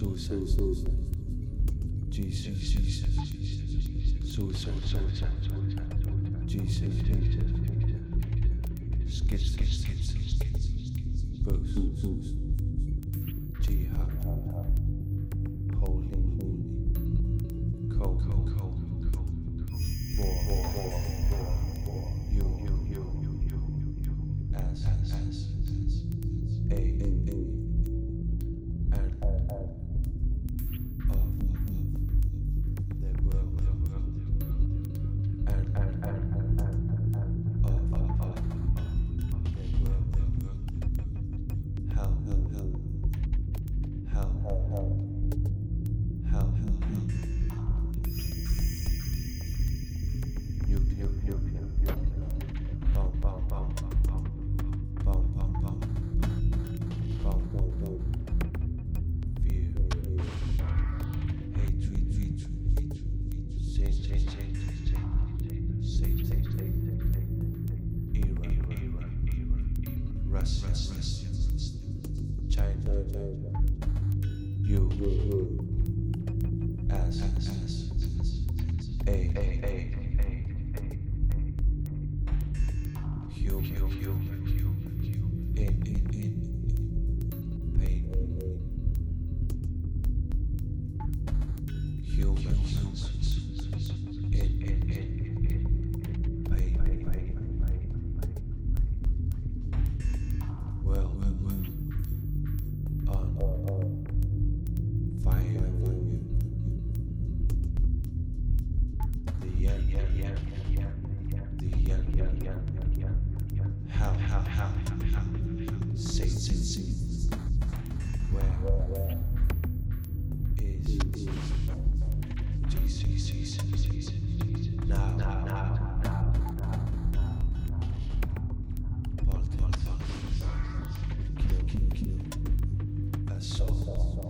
Suicide. Suicide. Jesus. Suicide. Jesus. Skits. Skits. Boost. Jihad. Holy. Cold. rest, rest, rest, change, you, as, as, a, a, a, human, in, in, in. So, so, so.